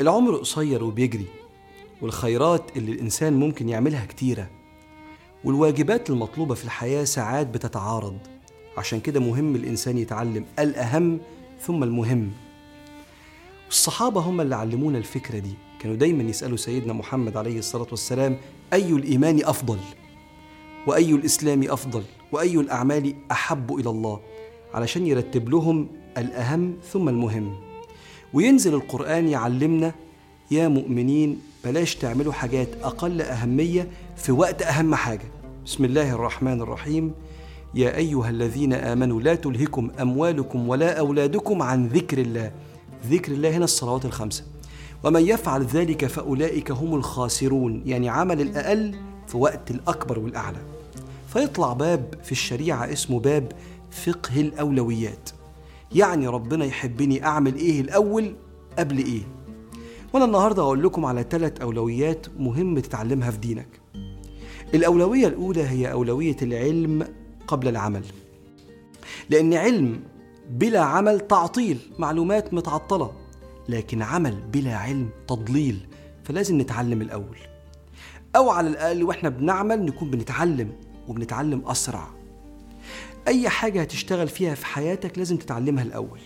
العمر قصير وبيجري والخيرات اللي الإنسان ممكن يعملها كتيرة والواجبات المطلوبة في الحياة ساعات بتتعارض. عشان كده مهم الإنسان يتعلم الأهم ثم المهم. الصحابة هم اللي علمونا الفكرة دي. كانوا دايما يسألوا سيدنا محمد عليه الصلاة والسلام أي الإيمان أفضل؟ وأي الإسلام أفضل؟ وأي الأعمال أحب إلى الله؟ علشان يرتب لهم الأهم ثم المهم. وينزل القرآن يعلمنا يا مؤمنين بلاش تعملوا حاجات أقل أهمية في وقت أهم حاجة. بسم الله الرحمن الرحيم. يا أيها الذين آمنوا لا تلهكم أموالكم ولا أولادكم عن ذكر الله. ذكر الله هنا الصلوات الخمسة. ومن يفعل ذلك فأولئك هم الخاسرون يعني عمل الأقل في وقت الأكبر والأعلى. فيطلع باب في الشريعة اسمه باب فقه الأولويات. يعني ربنا يحبني أعمل إيه الأول قبل إيه. وأنا النهاردة هقول لكم على ثلاث أولويات مهم تتعلمها في دينك. الأولوية الأولى هي أولوية العلم قبل العمل. لأن علم بلا عمل تعطيل معلومات متعطلة. لكن عمل بلا علم تضليل فلازم نتعلم الأول. أو على الأقل وإحنا بنعمل نكون بنتعلم وبنتعلم أسرع. أي حاجة هتشتغل فيها في حياتك لازم تتعلمها الأول.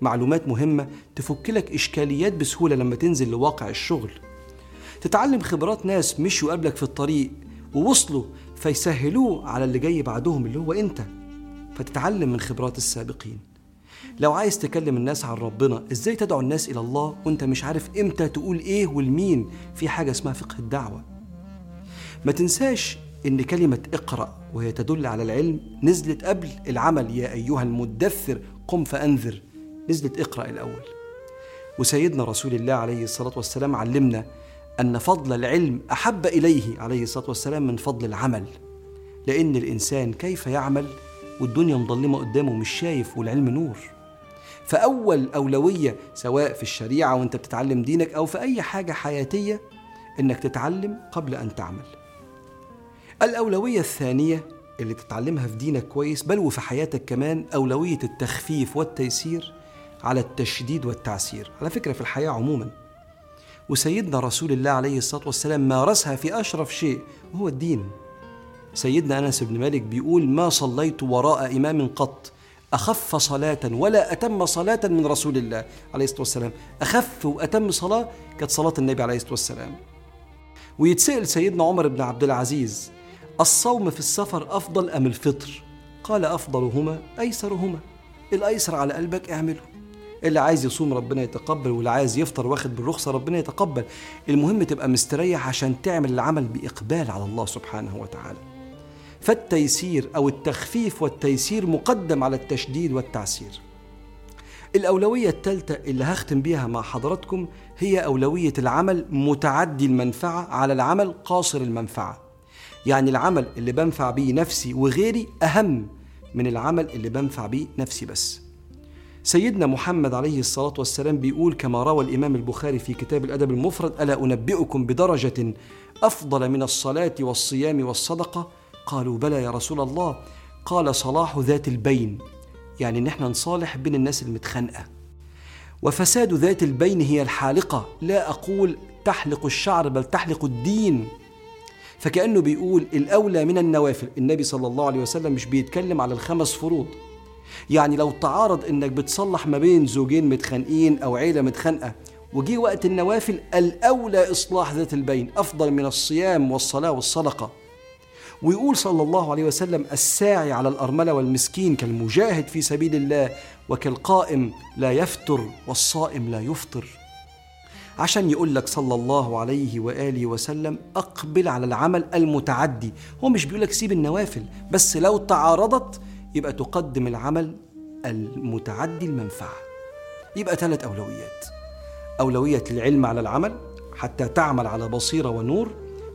معلومات مهمة تفك لك إشكاليات بسهولة لما تنزل لواقع الشغل. تتعلم خبرات ناس مشوا قبلك في الطريق ووصلوا فيسهلوه على اللي جاي بعدهم اللي هو أنت. فتتعلم من خبرات السابقين. لو عايز تكلم الناس عن ربنا إزاي تدعو الناس إلى الله وأنت مش عارف إمتى تقول إيه والمين؟ في حاجة اسمها فقه الدعوة. ما تنساش إن كلمة اقرأ وهي تدل على العلم نزلت قبل العمل. يا أيها المدثر قم فأنذر. نزلت اقرأ الأول. وسيدنا رسول الله عليه الصلاة والسلام علمنا أن فضل العلم أحب إليه عليه الصلاة والسلام من فضل العمل. لأن الإنسان كيف يعمل والدنيا مظلمة قدامه مش شايف والعلم نور. فأول أولوية سواء في الشريعة وأنت بتتعلم دينك أو في أي حاجة حياتية إنك تتعلم قبل أن تعمل. الأولوية الثانية اللي تتعلمها في دينك كويس بل وفي حياتك كمان أولوية التخفيف والتيسير على التشديد والتعسير. على فكرة في الحياة عموما وسيدنا رسول الله عليه الصلاة والسلام مارسها في أشرف شيء وهو الدين. سيدنا أنس بن مالك بيقول ما صليت وراء إمام قط أخف صلاة ولا أتم صلاة من رسول الله عليه الصلاة والسلام. أخف وأتم صلاة كانت صلاة النبي عليه الصلاة والسلام. ويتسأل سيدنا عمر بن عبد العزيز الصوم في السفر أفضل أم الفطر؟ قال أفضلهما أيسرهما. الأيسر على قلبك اعمله. اللي عايز يصوم ربنا يتقبل واللي عايز يفطر واخد بالرخصة ربنا يتقبل. المهم تبقى مستريح عشان تعمل العمل بإقبال على الله سبحانه وتعالى. فالتيسير أو التخفيف والتيسير مقدم على التشديد والتعسير. الأولوية الثالثة اللي هختم بيها مع حضراتكم هي أولوية العمل متعدي المنفعة على العمل قاصر المنفعة. يعني العمل اللي بنفع بيه نفسي وغيري أهم من العمل اللي بنفع بيه نفسي بس. سيدنا محمد عليه الصلاة والسلام بيقول كما روى الإمام البخاري في كتاب الأدب المفرد ألا أنبئكم بدرجة أفضل من الصلاة والصيام والصدقة؟ قالوا بلى يا رسول الله. قال صلاح ذات البين. يعني ان إحنا نصالح بين الناس المتخانقة. وفساد ذات البين هي الحالقة. لا أقول تحلق الشعر بل تحلق الدين. فكأنه بيقول الأولى من النوافل. النبي صلى الله عليه وسلم مش بيتكلم على الخمس فروض. يعني لو تعارض إنك بتصلح ما بين زوجين متخانقين أو عيلة متخانقة وجي وقت النوافل الأولى إصلاح ذات البين أفضل من الصيام والصلاة والصدقة. ويقول صلى الله عليه وسلم الساعي على الأرملة والمسكين كالمجاهد في سبيل الله وكالقائم لا يفتر والصائم لا يفطر. عشان يقول لك صلى الله عليه وآله وسلم أقبل على العمل المتعدي. هو مش بيقول لك سيب النوافل بس لو تعارضت يبقى تقدم العمل المتعدي المنفعة. يبقى ثلاث أولويات. أولوية العلم على العمل حتى تعمل على بصيرة ونور.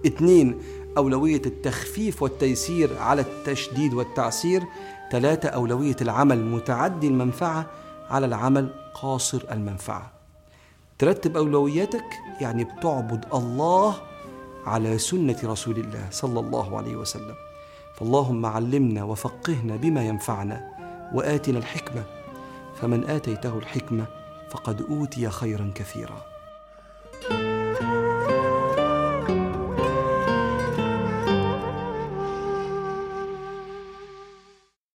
اثنين أولوية التخفيف والتيسير على التشديد والتعسير. ثلاثة أولوية العمل متعدي المنفعة على العمل قاصر المنفعة. ترتب أولوياتك يعني بتعبد الله على سنة رسول الله صلى الله عليه وسلم. فاللهم علمنا وفقهنا بما ينفعنا وآتنا الحكمة. فمن آتيته الحكمة فقد أوتي خيرا كثيرا.